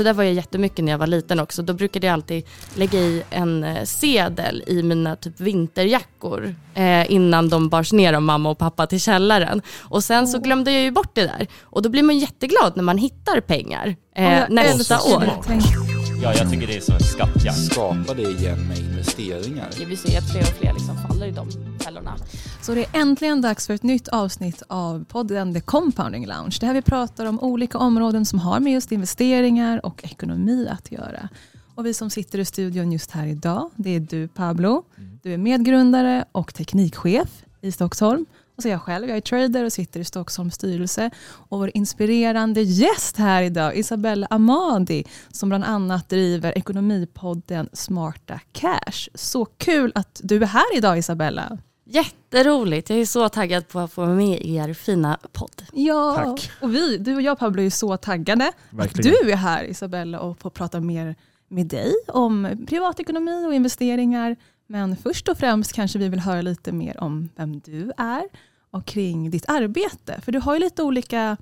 så där var jag jättemycket när jag var liten också. Då brukade jag alltid lägga i en eh, sedel i mina typ vinterjackor eh, innan de bars ner av mamma och pappa till källaren. Och sen så glömde jag ju bort det där. Och då blir man jätteglad när man hittar pengar eh, nästa år. Ja, jag tycker det är som en skattjakt. Skapa det igen med investeringar. Vi ser att fler och fler liksom faller i de fällorna. Så det är äntligen dags för ett nytt avsnitt av podden The Compounding Lounge. Där vi pratar om olika områden som har med just investeringar och ekonomi att göra. Och vi som sitter i studion just här idag, det är du Pablo. Du är medgrundare och teknikchef i Stockholm. Och så är jag själv, jag är trader och sitter i Stockholms styrelse. Och vår inspirerande gäst här idag, Isabella Amadi, som bland annat driver ekonomipodden Smarta Cash. Så kul att du är här idag Isabella. Jätteroligt, jag är så taggad på att få vara med i er fina podd. Ja, Tack. och vi, du och jag Pablo är så taggade Verkligen. att du är här Isabella och får prata mer med dig om privatekonomi och investeringar. Men först och främst kanske vi vill höra lite mer om vem du är och kring ditt arbete. För du har ju lite olika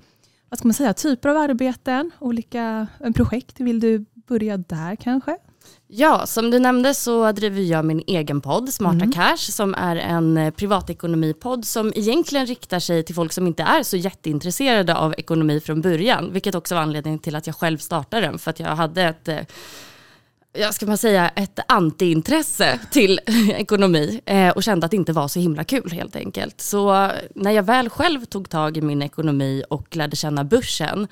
vad ska man säga, typer av arbeten, olika projekt. Vill du börja där kanske? Ja, som du nämnde så driver jag min egen podd, Smarta Mm. Cash, som är en eh, privatekonomipodd som egentligen riktar sig till folk som inte är så jätteintresserade av ekonomi från början, vilket också var anledningen till att jag själv startade den, för att jag hade ett eh, jag ska man säga, ett antiintresse till ekonomi eh, och kände att det inte var så himla kul helt enkelt. Så när jag väl själv tog tag i min ekonomi och lärde känna börsen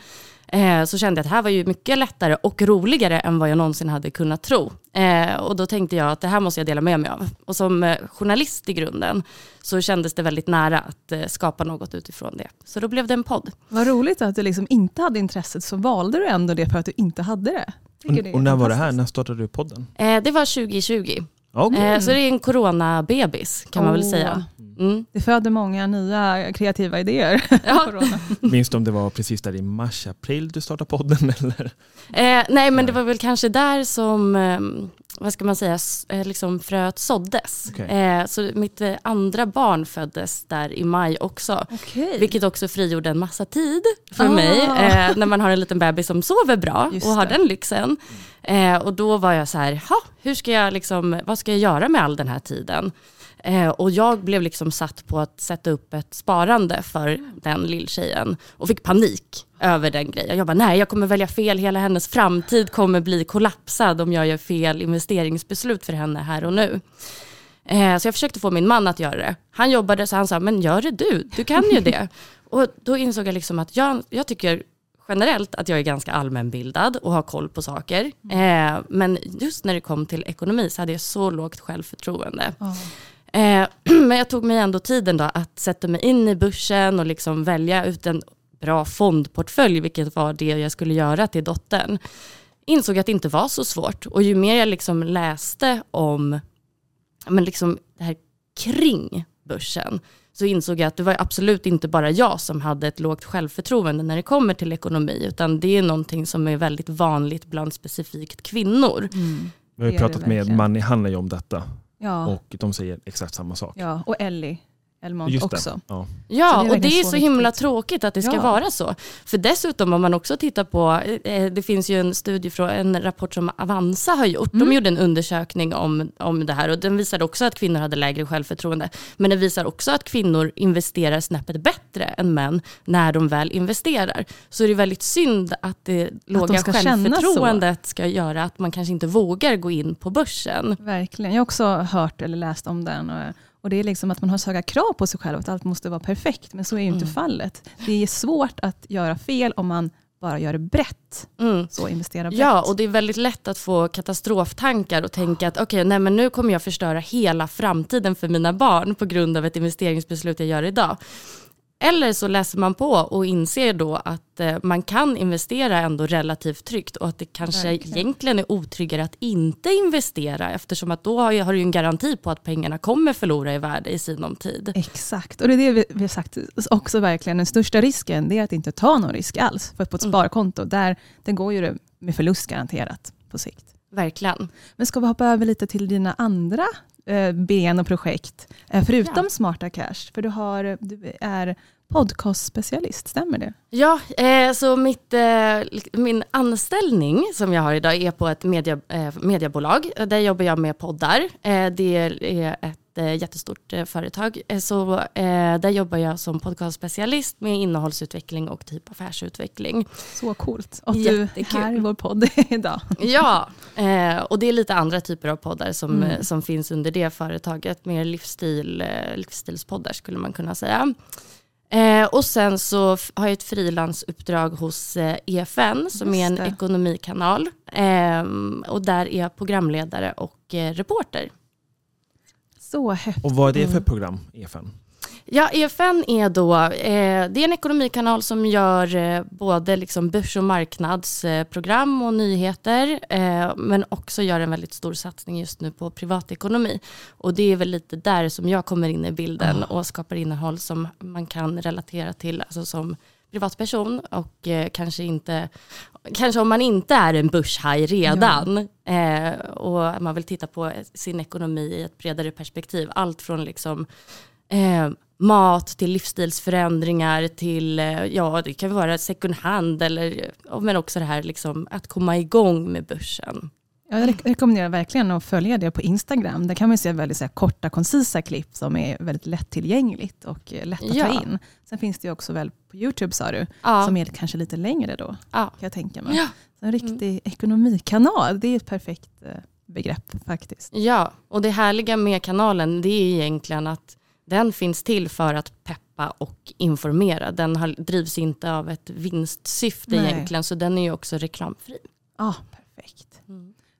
eh, så kände jag att det här var ju mycket lättare och roligare än vad jag någonsin hade kunnat tro. Eh, och då tänkte jag att det här måste jag dela med mig av. Och som eh, journalist i grunden så kändes det väldigt nära att eh, skapa något utifrån det. Så då blev det en podd. Vad roligt att du liksom inte hade intresset så valde du ändå det för att du inte hade det. Och, och när var det här? När startade du podden? Eh, det var 2020. Okej. Eh, så det är en coronabebis kan man väl säga. Mm. Det föder många nya kreativa idéer. Ja. Minns du om det var precis där i mars, april du startade podden? Eller? Eh, nej men det var väl kanske där som, eh, vad ska man säga, eh, liksom fröet såddes. Okej. Eh, så mitt eh, andra barn föddes där i maj också. Okej. Vilket också frigjorde en massa tid för Ah. mig eh, när man har en liten bebis som sover bra Just och har det. den lyxen. Eh, och då var jag så här, ha, hur ska jag liksom, vad ska jag göra med all den här tiden? Eh, och jag blev liksom satt på att sätta upp ett sparande för den lilltjejen och fick panik över den grejen. Jag bara, nej jag kommer välja fel, hela hennes framtid kommer bli kollapsad om jag gör fel investeringsbeslut för henne här och nu. Eh, så jag försökte få min man att göra det. Han jobbade så han sa, men gör det du, du kan ju det. och då insåg jag liksom att jag, jag tycker generellt att jag är ganska allmänbildad och har koll på saker. Eh, men just när det kom till ekonomi så hade jag så lågt självförtroende. Ja. Eh, men jag tog mig ändå tiden då att sätta mig in i börsen och liksom välja ut en bra fondportfölj, vilket var det jag skulle göra till dottern. Insåg att det inte var så svårt och ju mer jag liksom läste om men liksom det här kring börsen så insåg jag att det var absolut inte bara jag som hade ett lågt självförtroende när det kommer till ekonomi, utan det är någonting som är väldigt vanligt bland specifikt kvinnor. Mm. Vi har ju pratat med. Manny Hanley om detta Ja. och de säger exakt samma sak. ja, och Ellie Elmont Just också. det. Ja. Ja, det och det är så så himla tråkigt att det ska Ja. vara så. För dessutom om man också tittar på, eh, det finns ju en studie från en rapport som Avanza har gjort. Mm. De gjorde en undersökning om, om det här och den visade också att kvinnor hade lägre självförtroende. Men den visar också att kvinnor investerar snäppet bättre än män när de väl investerar. Så det är väldigt synd att det låga ska känna så. självförtroendet ska göra att man kanske inte vågar gå in på börsen. Verkligen. Jag har också hört eller läst om den. Och, och Det är liksom att man har så höga krav på sig själv, att allt måste vara perfekt. Men så är ju inte Mm. fallet. Det är svårt att göra fel om man bara gör det brett. Mm. Så investera brett. Ja, och det är väldigt lätt att få katastroftankar och tänka att okej, nej men nu kommer jag förstöra hela framtiden för mina barn på grund av ett investeringsbeslut jag gör idag. Eller så läser man på och inser då att eh, man kan investera ändå relativt tryggt och att det kanske Verkligen. egentligen är otryggare att inte investera eftersom att då har, du en garanti på att pengarna kommer förlora i värde i sinom tid. Exakt, och det är det vi, vi har sagt också verkligen. Den största risken är att inte ta någon risk alls. För på ett Mm. sparkonto, där det går ju det med förlust garanterat på sikt. Verkligen. Men ska vi hoppa över lite till dina andra ben och projekt, eh, förutom Ja. Smarta Cash? För du, har, du är podcastspecialist, stämmer det? Ja, eh, så mitt, eh, min anställning som jag har idag är på ett media, eh, mediebolag. Där jobbar jag med poddar. Eh, det är ett eh, jättestort eh, företag. Eh, så där jobbar jag som podcastspecialist med innehållsutveckling och typ affärsutveckling. Så coolt. Och du är Jättekul. här i vår podd idag. Ja, och det är lite andra typer av poddar som, Mm. som finns under det företaget. Mer livsstil, livsstilspoddar skulle man kunna säga. Eh, och sen så har jag ett frilansuppdrag hos eh, EFN som är en ekonomikanal. Eh, och där är jag programledare och reporter. Så häftigt. Och vad är det Mm. för program, E EFN? Ja, EFN är då, eh, det är en ekonomikanal som gör eh, både liksom börs och marknadsprogram eh, program och nyheter, eh, men också gör en väldigt stor satsning just nu på privatekonomi. Och det är väl lite där som jag kommer in i bilden och skapar innehåll som man kan relatera till, alltså som privatperson och eh, kanske inte, kanske om man inte är en börshaj redan eh, och man vill titta på sin ekonomi i ett bredare perspektiv. Allt från liksom eh, mat till livsstilsförändringar till, eh, ja det kan vara second hand eller, ja, men också det här liksom att komma igång med börsen. Jag rek- rekommenderar verkligen att följa det på Instagram. Där kan man se väldigt här, korta, koncisa klipp som är väldigt lättillgängligt och eh, lätt att Ja. ta in. Sen finns det också väl på YouTube sa du, Ja, som är kanske lite längre då, ja. kan jag tänka mig. Ja. En riktig ekonomikanal, det är ett perfekt eh, begrepp faktiskt. ja, och det härliga med kanalen det är egentligen att den finns till för att peppa och informera. Den har, drivs inte av ett vinstsyfte Nej. egentligen, så den är ju också reklamfri. Ja, perfekt.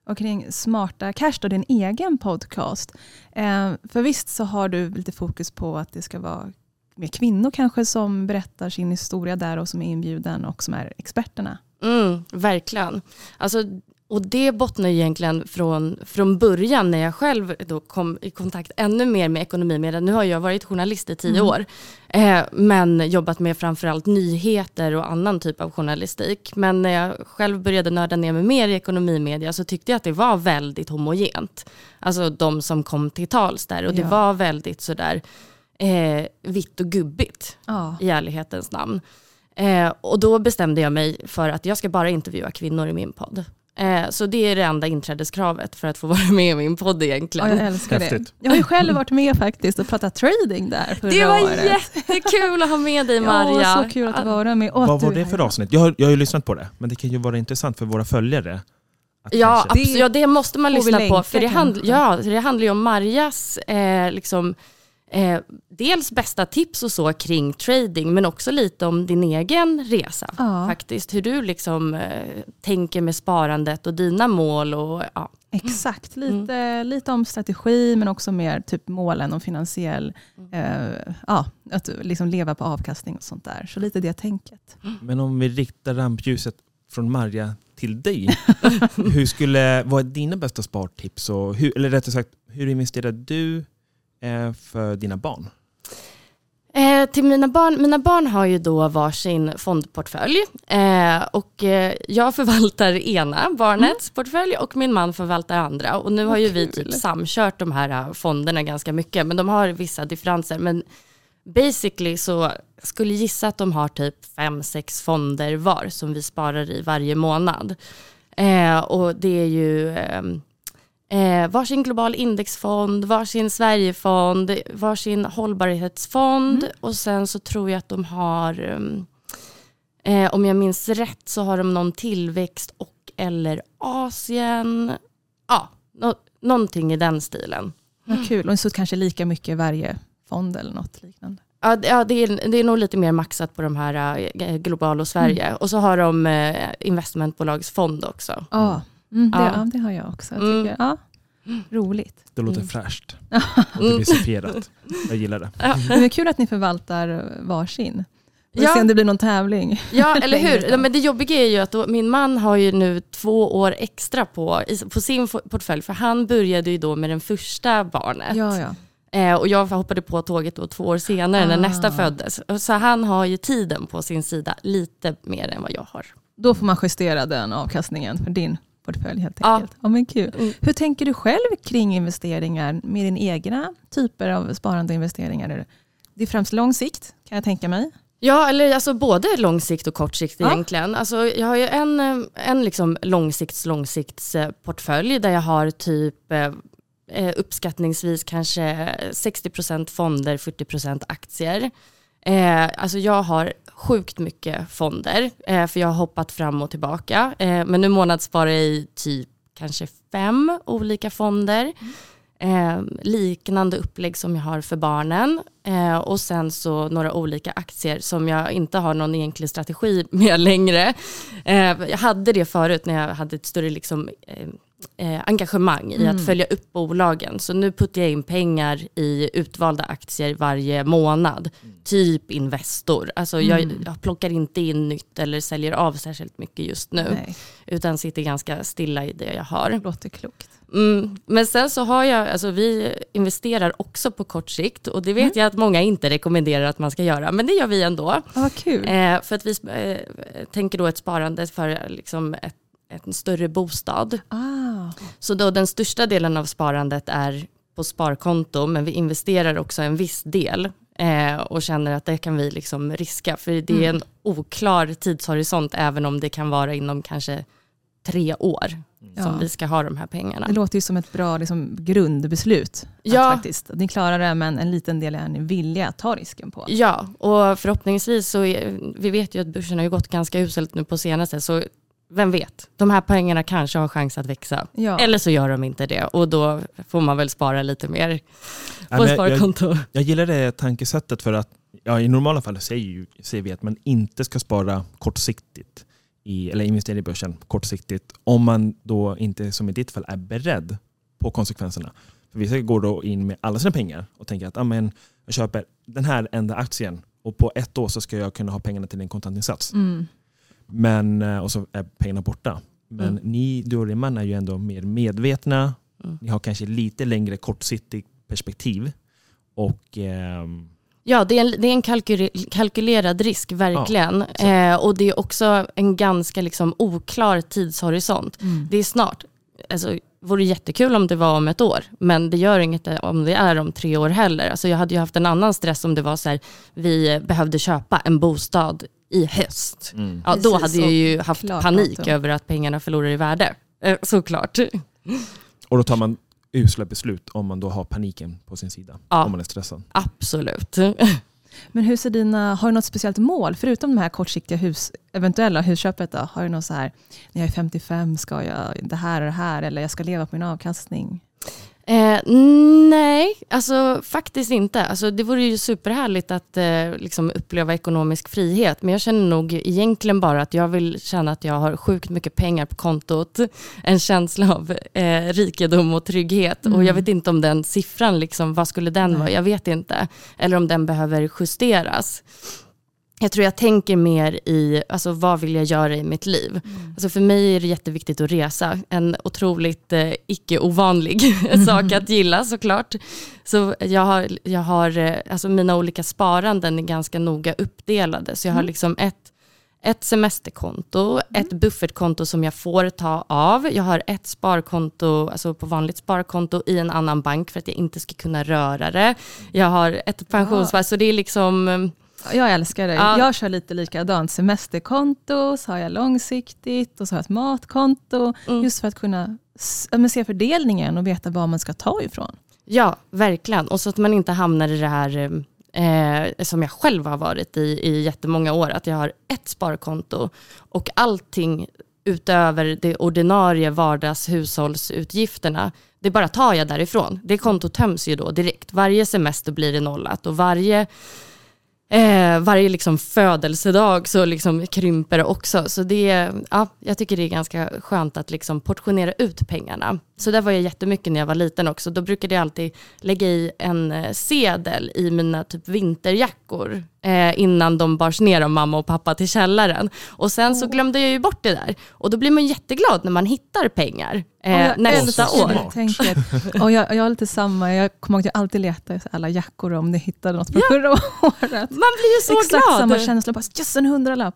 Och kring Smarta Cash, då, din egen podcast. Eh, för visst så har du lite fokus på att det ska vara mer kvinnor kanske som berättar sin historia där och som är inbjuden och som är experterna. Mm, verkligen. Alltså, och det bottnar egentligen från, från början när jag själv då kom i kontakt ännu mer med ekonomi. Med Nu har jag varit journalist i tio Mm. år, eh, men jobbat med framförallt nyheter och annan typ av journalistik. Men när jag själv började nörda ner mig mer i ekonomimedia så tyckte jag att det var väldigt homogent. Alltså de som kom till tals där och det Ja. var väldigt sådär eh, vitt och gubbigt Ja. i ärlighetens namn. Eh, och då bestämde jag mig för att jag ska bara intervjua kvinnor i min podd. Eh, så det är det enda inträdeskravet för att få vara med i min podd Ja, egentligen. jag älskar det. Häftigt. Jag har ju själv varit med faktiskt och pratat trading där förra det var året. jättekul att ha med dig Maria. Ja, så kul att vara med. Att Vad var det för avsnitt? Jag har, jag har ju lyssnat på det, men det kan ju vara intressant för våra följare. Att Ja, kanske- absolut. ja, det måste man lyssna på. För det, hand, kanske? ja, det handlar ju om Marjas eh, liksom, eh, dels bästa tips och så kring trading, men också lite om din egen resa. Ja. Faktiskt, hur du liksom, eh, tänker med sparandet och dina mål. Och, ja. Exakt, Mm. lite, lite om strategi men också mer typ målen och finansiell, Mm. eh, ja, att liksom leva på avkastning och sånt där. Så lite det tänket. Men om vi riktar rampljuset från Marja till dig. hur skulle, vad är dina bästa spartips? Och hur, eller rättare sagt, hur investerar du för dina barn? Eh, till mina barn, mina barn har ju då varsin fondportfölj eh, och eh, jag förvaltar ena barnets portfölj och min man förvaltar andra. Och nu har ju vi kul. typ samkört de här eh, fonderna ganska mycket, men de har vissa differenser. Men basically så skulle gissa att de har typ fem, sex fonder var som vi sparar i varje månad. Eh, och det är ju ehm, Eh, varsin global indexfond, varsin Sverigefond, varsin hållbarhetsfond och sen så tror jag att de har, um, eh, om jag minns rätt så har de någon tillväxt och eller Asien. Ja, nå- någonting i den stilen. Vad kul, och så kanske lika mycket i varje fond eller något liknande. Ja, det- ja det, är, det är nog lite mer maxat på de här eh, global och Sverige. Och så har de eh, investmentbolagsfond också. Ja, mm, det, Ja. ja. det har jag också. Jag Mm. tycker, ja, roligt. Det låter Mm. fräscht och diversifierat. Jag gillar det. Det är kul att ni förvaltar varsin. Vi Ja. se om det blir någon tävling. Ja, eller hur? Ja, Men det jobbiga är ju att då, min man har ju nu två år extra på, på sin portfölj, för han började ju då med den första barnet. Ja, ja. Eh, och jag hoppade på tåget då två år senare när Ah. nästa föddes. Och Så han har ju tiden på sin sida lite mer än vad jag har. Då får man justera den avkastningen för din portfölj helt Ja. enkelt. Ja. men kul. Mm. Hur tänker du själv kring investeringar med din egna typer av sparande och investeringar? Det är främst lång sikt kan jag tänka mig. Ja, eller alltså både lång sikt och kort sikt Ja. egentligen. Alltså, jag har ju en, eh, en liksom långsikts långsiktsportfölj där jag har typ eh, eh, uppskattningsvis kanske 60% fonder, 40% aktier. Eh, alltså jag har sjukt mycket fonder, eh, för jag har hoppat fram och tillbaka. Eh, men nu månadssparar jag i typ kanske fem olika fonder. Eh, liknande upplägg som jag har för barnen. Eh, och sen så några olika aktier som jag inte har någon egentlig strategi med längre. Eh, jag hade det förut när jag hade ett större liksom, eh, eh, engagemang i att följa upp bolagen. Så nu puttar jag in pengar i utvalda aktier varje månad. Typ Investor. Alltså jag, jag plockar inte in nytt eller säljer av särskilt mycket just nu. Nej, Utan sitter ganska stilla i det jag har. det låter klokt. Mm, men sen så har jag, alltså vi investerar också på kort sikt och det vet jag att många inte rekommenderar att man ska göra, men det gör vi ändå. Vad kul. Eh, för att vi eh, tänker då ett sparande för liksom ett, en större bostad. Ah, Så då den största delen av sparandet är på sparkonto, men vi investerar också en viss del eh, och känner att det kan vi liksom riska, för det är en oklar tidshorisont, även om det kan vara inom kanske tre år Ja. som vi ska ha de här pengarna. det låter ju som ett bra liksom, grundbeslut. Ja. Faktiskt, ni klarar det, men en liten del är ni villiga att ta risken på. Ja, och förhoppningsvis så, är, vi vet ju att börsen har gått ganska uselt nu på senaste, så vem vet, de här pengarna kanske har chans att växa. Ja. Eller så gör de inte det och då får man väl spara lite mer på men jag, jag, sparkonto. jag gillar det tankesättet för att ja, i normala fall säger, ju, säger vi att man inte ska spara kortsiktigt i, eller investera i börsen kortsiktigt om man då inte, som i ditt fall, är beredd på konsekvenserna. För vissa går då in med alla sina pengar och tänker att ah, men, jag köper den här enda aktien och på ett år så ska jag kunna ha pengarna till en kontantinsats. Mm. Men, eh, och så är pengarna borta. Men Mm. ni, du och Rimman, är ju ändå mer medvetna. Mm. Ni har kanske lite längre kortsiktigt perspektiv. Och ehm, Ja, det är en, det är en kalkyler, kalkylerad risk, verkligen. så- eh, och det är också en ganska liksom, oklar tidshorisont. Mm. Det är snart. Alltså, vore jättekul om det var om ett år, men det gör inget om det är om tre år heller. Alltså, jag hade ju haft en annan stress om det var så här, vi behövde köpa en bostad i höst. mm. Ja, då Precis, hade jag ju haft panik datum. över att pengarna förlorar i värde. Eh, såklart. Och då tar man usla beslut om man då har paniken på sin sida. Ja. Om man är stressad. Absolut. Men hur ser dina, har du något speciellt mål, förutom de här kortsiktiga hus, eventuella husköpet? Då? Har du något så här, när jag är 55 ska jag det här och det här, eller jag ska leva på min avkastning? Eh, nej, alltså faktiskt inte. Alltså, det vore ju superhärligt att eh, liksom uppleva ekonomisk frihet, men jag känner nog egentligen bara att jag vill känna att jag har sjukt mycket pengar på kontot, en känsla av eh, rikedom och trygghet. Och jag vet inte om den siffran, liksom, vad skulle den vara? Jag vet inte. Eller om den behöver justeras. Jag tror jag tänker mer i, alltså vad vill jag göra i mitt liv? Alltså för mig är det jätteviktigt att resa. En otroligt eh, icke-ovanlig sak att gilla såklart. Så jag har, jag har eh, alltså mina olika sparanden är ganska noga uppdelade. Så jag har liksom ett, ett semesterkonto, ett buffertkonto som jag får ta av. Jag har ett sparkonto, alltså på vanligt sparkonto i en annan bank för att jag inte ska kunna röra det. Jag har ett pensionssparande, så det är liksom eh, Jag älskar det. Ja. Jag kör lite likadant. Semesterkonto, så har jag långsiktigt och så har jag ett matkonto. Mm. Just för att kunna se fördelningen och veta var man ska ta ifrån. Ja, verkligen. Och så att man inte hamnar i det här eh, som jag själv har varit i i jättemånga år, att jag har ett sparkonto och allting utöver det ordinarie vardagshushållsutgifterna, det bara tar jag därifrån. Det kontot töms ju då direkt. Varje semester blir det nollat och varje Eh, varje liksom födelsedag så liksom krymper det också. Så det, ja, jag tycker det är ganska skönt att liksom portionera ut pengarna. Så där var jag jättemycket när jag var liten också. Då brukade jag alltid lägga i en eh, sedel i mina typ vinterjackor eh, innan de bars ner av mamma och pappa till källaren. Och sen så glömde jag ju bort det där. Och då blir man jätteglad när man hittar pengar eh, jag nästa år. tänket. Och jag, jag har lite samma, jag kommer ihåg att jag alltid letar i alla jackor om ni hittade något från förra året. Man blir ju så Exakt glad. samma känsla, bara yes en hundralapp.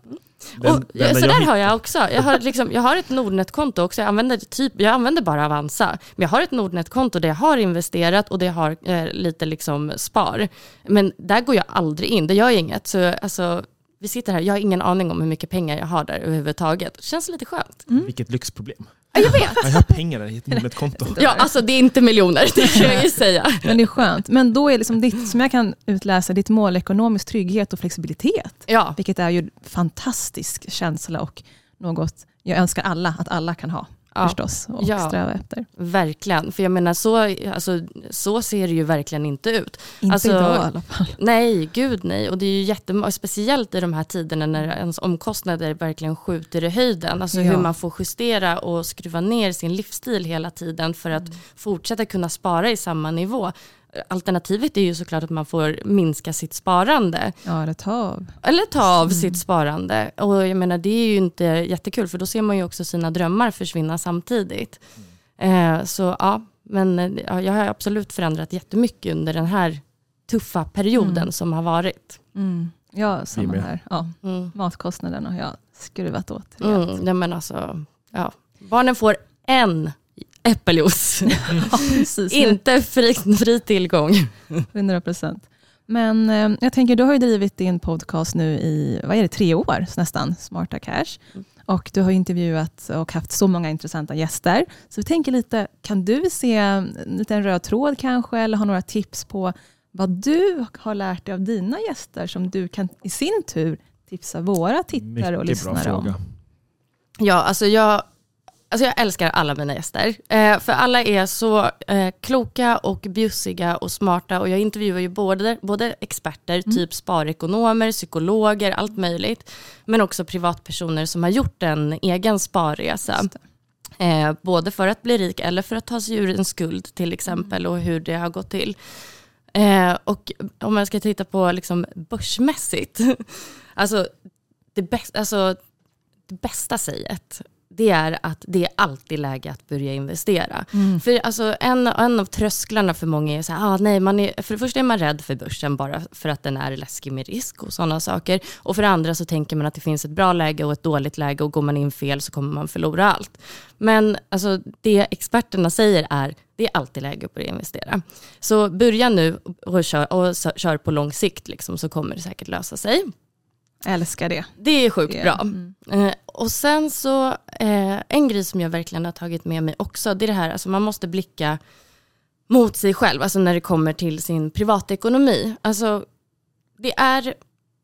Den- och, så där jag har jag också. Jag har, liksom, jag har ett Nordnet-konto också. Jag använder, typ, jag använder bara Avanza. Men jag har ett Nordnet-konto där jag har investerat och det har eh, lite liksom spar. Men där går jag aldrig in. Det gör jag inget. Så, alltså, vi sitter här, jag har ingen aning om hur mycket pengar jag har där överhuvudtaget. Det känns lite skönt. Vilket lyxproblem. Ja, jag vet. Jag har pengar där i ett Nordnet-konto. Ja, alltså det är inte miljoner, det kan jag ju säga. Men det är skönt. Men då är liksom ditt, som jag kan utläsa, ditt mål ekonomisk trygghet och flexibilitet. Ja, Vilket är ju en fantastisk känsla och något jag önskar alla att alla kan ha ja. förstås och Ja. sträva efter. Verkligen, för jag menar så, alltså, så ser det ju verkligen inte ut. Inte Alltså- idag i alla fall. Nej, gud nej. Och det är ju jättemånga, speciellt i de här tiderna när ens omkostnader verkligen skjuter i höjden. Alltså Ja. hur man får justera och skruva ner sin livsstil hela tiden för att fortsätta kunna spara i samma nivå. Alternativet är ju såklart att man får minska sitt sparande. Ja, det tar av. Eller ta av sitt sparande. Och jag menar det är ju inte jättekul för då ser man ju också sina drömmar försvinna samtidigt. Eh, så ja, men ja, jag har absolut förändrat jättemycket under den här tuffa perioden Mm. som har varit. Mm. Ja, samma här. Ja, Mm. matkostnaderna har jag skruvat åt. Mm, nej men alltså, ja. Barnen får en äppeljuice, Ja, precis. inte fri, fri tillgång. 100 procent. Men eh, jag tänker, du har ju drivit din podcast nu i, vad är det, tre år nästan, Smarta Cash. Och du har intervjuat och haft så många intressanta gäster. Så vi tänker lite, kan du se en liten röd tråd kanske, eller ha några tips på vad du har lärt dig av dina gäster, som du kan i sin tur tipsa våra tittare och Mycket bra lyssnare om? fråga. Ja, alltså jag, alltså jag älskar alla mina gäster. Eh, för alla är så eh, kloka och bjussiga och smarta. Och jag intervjuar ju både, både experter, typ sparekonomer, psykologer, allt möjligt. Men också privatpersoner som har gjort en egen sparresa. Eh, både för att bli rik eller för att ta sig ur en skuld till exempel och hur det har gått till. Och om man ska titta på liksom börsmässigt, alltså det, bäst, alltså det bästa säget det är att det är alltid läge att börja investera. För alltså en, en av trösklarna för många är så här, ah, nej, man är, för det första är man rädd för börsen bara för att den är läskig med risk och sådana saker. Och för det andra så tänker man att det finns ett bra läge och ett dåligt läge och går man in fel så kommer man förlora allt. Men alltså, det experterna säger är, det är alltid läge att börja investera. Så börja nu och kör, och kör på lång sikt liksom, så kommer det säkert lösa sig. Älskar det. Det är sjukt Det- bra. mm. Eh, och sen så, eh, en grej som jag verkligen har tagit med mig också, det är det här, alltså man måste blicka mot sig själv, alltså när det kommer till sin privatekonomi. Alltså, det är,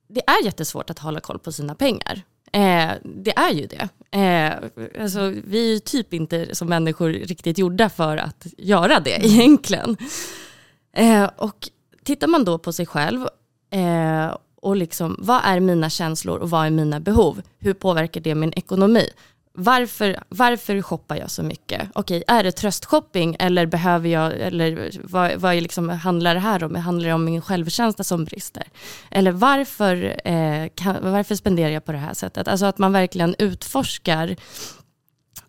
det är jättesvårt att hålla koll på sina pengar. Eh, det är ju det. Eh, alltså, vi är ju typ inte som människor riktigt gjorda för att göra det egentligen. Eh, och tittar man då på sig själv eh, och liksom, vad är mina känslor och vad är mina behov? Hur påverkar det min ekonomi? Varför, varför shoppar jag så mycket? Okej, är det tröstshopping eller behöver jag, eller vad, vad är liksom, handlar det här om? Handlar det om min självkänsla som brister? Eller varför, eh, kan, varför spenderar jag på det här sättet? Alltså att man verkligen utforskar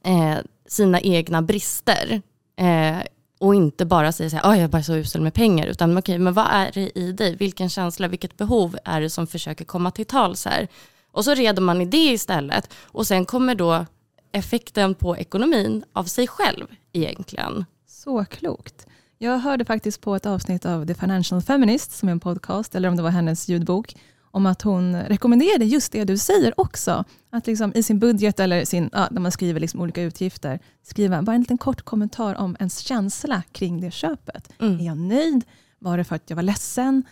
eh, sina egna brister. Eh, och inte bara säga så här, jag är bara så usel med pengar, utan okej, men vad är det i dig? Vilken känsla, vilket behov är det som försöker komma till tals här? Och så reder man i det istället. Och sen kommer då effekten på ekonomin av sig själv egentligen. Så klokt. Jag hörde faktiskt på ett avsnitt av The Financial Feminist, som är en podcast, eller om det var hennes ljudbok, om att hon rekommenderade just det du säger också. Att liksom i sin budget, eller sin, ja, när man skriver liksom olika utgifter, skriva bara en liten kort kommentar om ens känsla kring det köpet. Mm. Är jag nöjd? Var det för att jag var ledsen?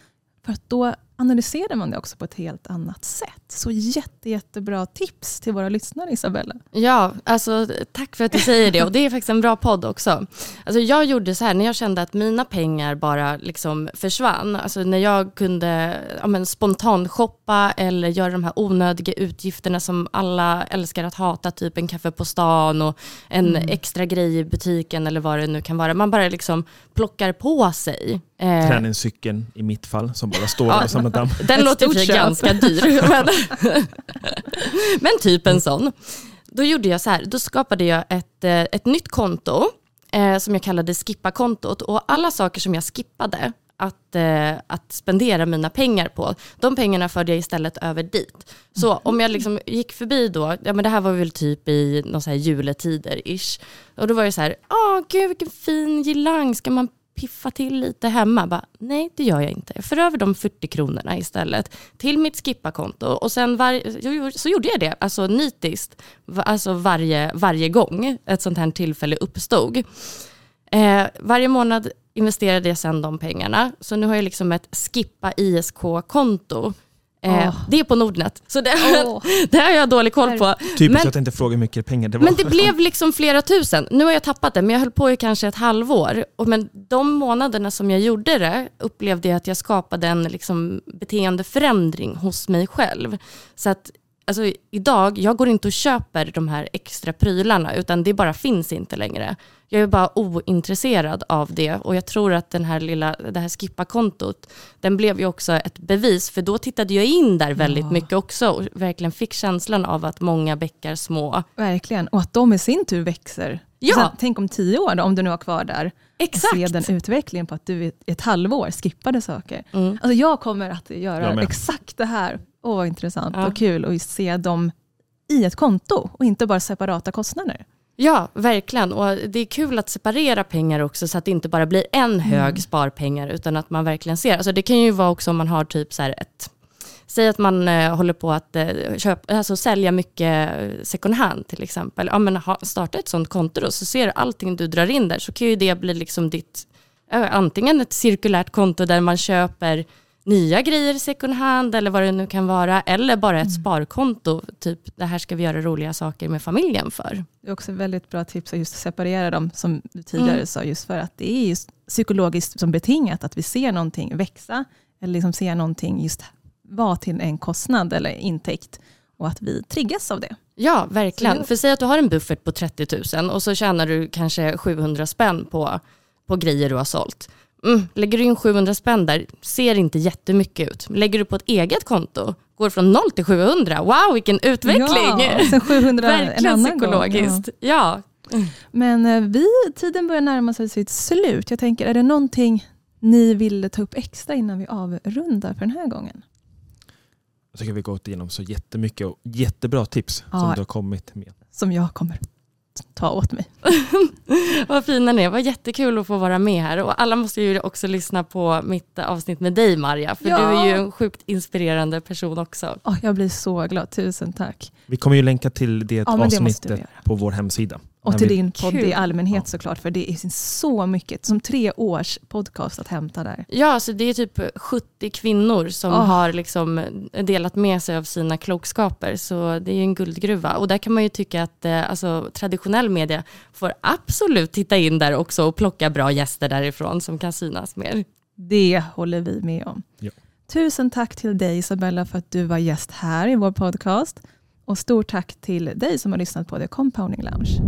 För att då analyserar man det också på ett helt annat sätt. Så jätte, jättebra tips till våra lyssnare Isabella. Ja, alltså tack för att du säger det. Och det är faktiskt en bra podd också. Alltså, jag gjorde så här, när jag kände att mina pengar bara liksom försvann. Alltså, när jag kunde ja, men, spontan shoppa eller göra de här onödiga utgifterna som alla älskar att hata. Typ en kaffe på stan och en extra grej i butiken eller vad det nu kan vara. Man bara liksom plockar på sig. Eh, Träningscykeln i mitt fall som bara står Ja. och samlar damm. Den låter köp. ganska dyr. Men, men typ en sån. Då gjorde jag så här, då skapade jag ett, eh, ett nytt konto eh, som jag kallade skippa-kontot. Och alla saker som jag skippade, att, eh, att spendera mina pengar på. De pengarna förde jag istället över dit. Så Mm. om jag liksom gick förbi då, ja men det här var väl typ i någon så här juletider ish. Och då var det så här, åh gud vilken fin girlang, ska man piffa till lite hemma? Bara, Nej, det gör jag inte. Jag för över de 40 kronorna istället till mitt skippa-konto. Och sen var, så gjorde jag det, alltså nitiskt, alltså varje, varje gång ett sånt här tillfälle uppstod. Eh, varje månad investerade jag sen de pengarna. Så nu har jag liksom ett skippa ISK-konto. Eh, Åh. Det är på Nordnet. Så det, Åh. det har jag dålig koll på. Typiskt Men- att jag inte frågar hur mycket pengar det var. Men det blev liksom flera tusen. Nu har jag tappat det, men jag höll på i kanske ett halvår. Och men de månaderna som jag gjorde det upplevde jag att jag skapade en liksom beteendeförändring hos mig själv. Så att alltså, idag, jag går inte och köper de här extra prylarna, utan det bara finns inte längre. Jag är bara ointresserad av det och jag tror att den här lilla, det här skippa-kontot, den blev ju också ett bevis, för då tittade jag in där väldigt Ja. mycket också och verkligen fick känslan av att många bäckar små Verkligen, och att de i sin tur växer. Ja. Sen, tänk om tio år, då, om du nu har kvar där, Exakt. och se den utvecklingen på att du i ett halvår skippade saker. Mm. Alltså jag kommer att göra exakt det här. Åh, vad intressant Ja. och kul att se dem i ett konto och inte bara separata kostnader. Ja, verkligen. Och det är kul att separera pengar också så att det inte bara blir en hög sparpengar utan att man verkligen ser. Alltså det kan ju vara också om man har typ så här ett Säg att man eh, håller på att eh, köpa, alltså sälja mycket eh, second hand till exempel. Ja, men ha, starta ett sånt konto då så ser du allting du drar in där så kan ju det bli liksom ditt, eh, antingen ett cirkulärt konto där man köper nya grejer second hand eller vad det nu kan vara eller bara ett sparkonto. Typ det här ska vi göra roliga saker med familjen för. Det är också väldigt bra tips att just separera dem, som du tidigare Mm. sa, just för att det är psykologiskt som betingat att vi ser någonting växa, eller liksom ser någonting just vara till en kostnad eller intäkt, och att vi triggas av det. Ja, verkligen. För säg att du har en buffert på 30 000 och så tjänar du kanske 700 spänn på, på grejer du har sålt. Mm, lägger du in 700 spänn där, ser inte jättemycket ut. Lägger du på ett eget konto, går från 0 till 700. Wow, vilken utveckling! Ja, sen 700 en Verkligen annan gång. Ja. psykologiskt. Ja. Men eh, vi, tiden börjar närma sig sitt slut. Jag tänker, är det någonting ni vill ta upp extra innan vi avrundar för den här gången? Jag tycker vi gått igenom så jättemycket och jättebra tips Ja. som du har kommit med. Som jag kommer ta åt mig. Vad fina ni är. Vad jättekul att få vara med här. Och alla måste ju också lyssna på mitt avsnitt med dig Marja. För Ja. du är ju en sjukt inspirerande person också. Åh, jag blir så glad, tusen tack. Vi kommer ju länka till det Ja, det avsnittet göra. på vår hemsida. Och till din podd Kul. i allmänhet Ja. såklart, för det är så mycket, som tre års podcast att hämta där. Ja, så det är typ 70 kvinnor som Åh. har liksom delat med sig av sina klokskaper. Så det är ju en guldgruva. Och där kan man ju tycka att eh, alltså, traditionell media får absolut titta in där också och plocka bra gäster därifrån som kan synas mer. Det håller vi med om. Ja. Tusen tack till dig Isabella för att du var gäst här i vår podcast. Och stort tack till dig som har lyssnat på The Compounding Lounge.